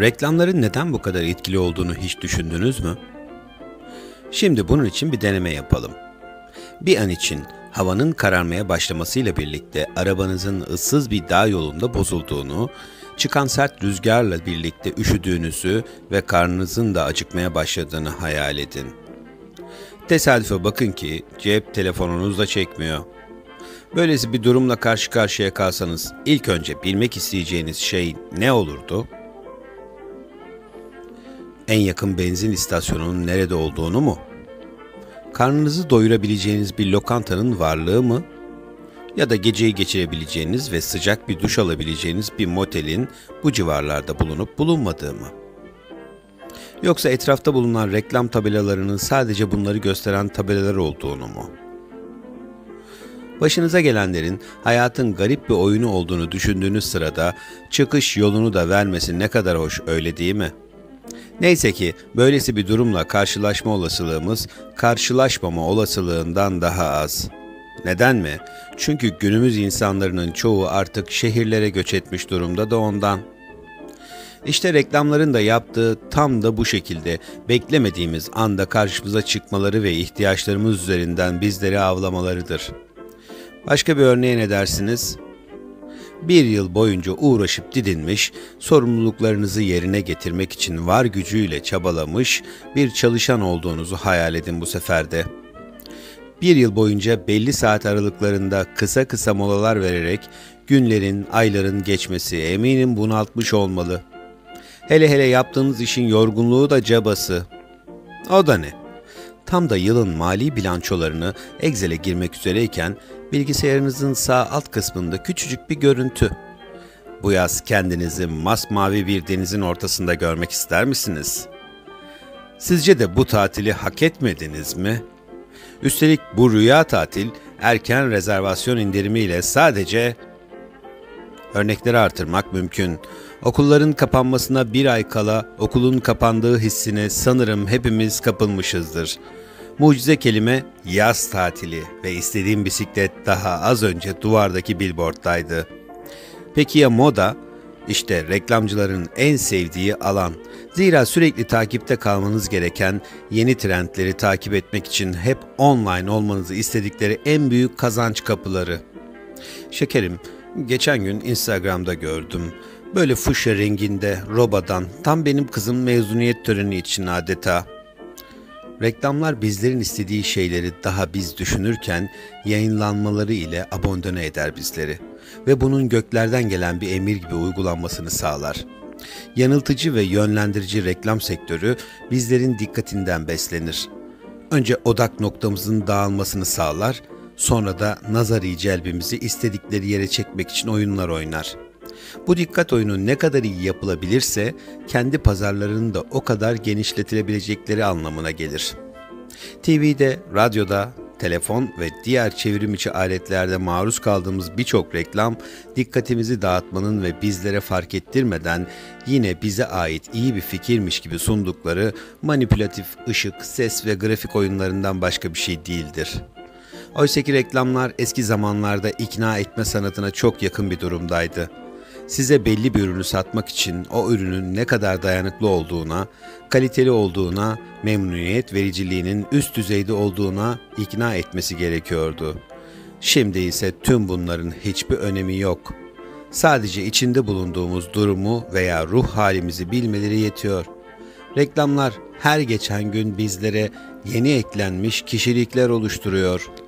Reklamların neden bu kadar etkili olduğunu hiç düşündünüz mü? Şimdi bunun için bir deneme yapalım. Bir an için havanın kararmaya başlamasıyla birlikte arabanızın ıssız bir dağ yolunda bozulduğunu, çıkan sert rüzgarla birlikte üşüdüğünüzü ve karnınızın da acıkmaya başladığını hayal edin. Tesadüfe bakın ki cep telefonunuz da çekmiyor. Böylesi bir durumla karşı karşıya kalsanız ilk önce bilmek isteyeceğiniz şey ne olurdu? En yakın benzin istasyonunun nerede olduğunu mu? Karnınızı doyurabileceğiniz bir lokantanın varlığı mı? Ya da geceyi geçirebileceğiniz ve sıcak bir duş alabileceğiniz bir motelin bu civarlarda bulunup bulunmadığı mı? Yoksa etrafta bulunan reklam tabelalarının sadece bunları gösteren tabelalar olduğunu mu? Başınıza gelenlerin hayatın garip bir oyunu olduğunu düşündüğünüz sırada çıkış yolunu da vermesi ne kadar hoş öyle değil mi?'' Neyse ki böylesi bir durumla karşılaşma olasılığımız karşılaşmama olasılığından daha az. Neden mi? Çünkü günümüz insanların çoğu artık şehirlere göç etmiş durumda da ondan. İşte reklamların da yaptığı tam da bu şekilde beklemediğimiz anda karşımıza çıkmaları ve ihtiyaçlarımız üzerinden bizleri avlamalarıdır. Başka bir örneğe ne dersiniz? Bir yıl boyunca uğraşıp didinmiş, sorumluluklarınızı yerine getirmek için var gücüyle çabalamış bir çalışan olduğunuzu hayal edin bu seferde. Bir yıl boyunca belli saat aralıklarında kısa kısa molalar vererek günlerin, ayların geçmesi eminim bunaltmış olmalı. Hele hele yaptığınız işin yorgunluğu da cabası. O da ne? Tam da yılın mali bilançolarını Excel'e girmek üzereyken bilgisayarınızın sağ alt kısmında küçücük bir görüntü. Bu yaz kendinizi masmavi bir denizin ortasında görmek ister misiniz? Sizce de bu tatili hak etmediniz mi? Üstelik bu rüya tatil erken rezervasyon indirimiyle sadece örnekleri artırmak mümkün. Okulların kapanmasına bir ay kala okulun kapandığı hissine sanırım hepimiz kapılmışızdır.'' Mucize kelime yaz tatili ve istediğim bisiklet daha az önce duvardaki billboarddaydı. Peki ya moda? İşte reklamcıların en sevdiği alan. Zira sürekli takipte kalmanız gereken yeni trendleri takip etmek için hep online olmanızı istedikleri en büyük kazanç kapıları. Şekerim, geçen gün Instagram'da gördüm. Böyle fuşya renginde robadan tam benim kızım mezuniyet töreni için adeta. Reklamlar bizlerin istediği şeyleri daha biz düşünürken yayınlanmaları ile abondone eder bizleri ve bunun göklerden gelen bir emir gibi uygulanmasını sağlar. Yanıltıcı ve yönlendirici reklam sektörü bizlerin dikkatinden beslenir. Önce odak noktamızın dağılmasını sağlar, sonra da nazari celbimizi istedikleri yere çekmek için oyunlar oynar.'' Bu dikkat oyunu ne kadar iyi yapılabilirse kendi pazarlarını da o kadar genişletilebilecekleri anlamına gelir. TV'de, radyoda, telefon ve diğer çevrim içi aletlerde maruz kaldığımız birçok reklam dikkatimizi dağıtmanın ve bizlere fark ettirmeden yine bize ait iyi bir fikirmiş gibi sundukları manipülatif ışık, ses ve grafik oyunlarından başka bir şey değildir. Oysaki reklamlar eski zamanlarda ikna etme sanatına çok yakın bir durumdaydı size belli bir ürünü satmak için o ürünün ne kadar dayanıklı olduğuna, kaliteli olduğuna, memnuniyet vericiliğinin üst düzeyde olduğuna ikna etmesi gerekiyordu. Şimdi ise tüm bunların hiçbir önemi yok. Sadece içinde bulunduğumuz durumu veya ruh halimizi bilmeleri yetiyor. Reklamlar her geçen gün bizlere yeni eklenmiş kişilikler oluşturuyor.''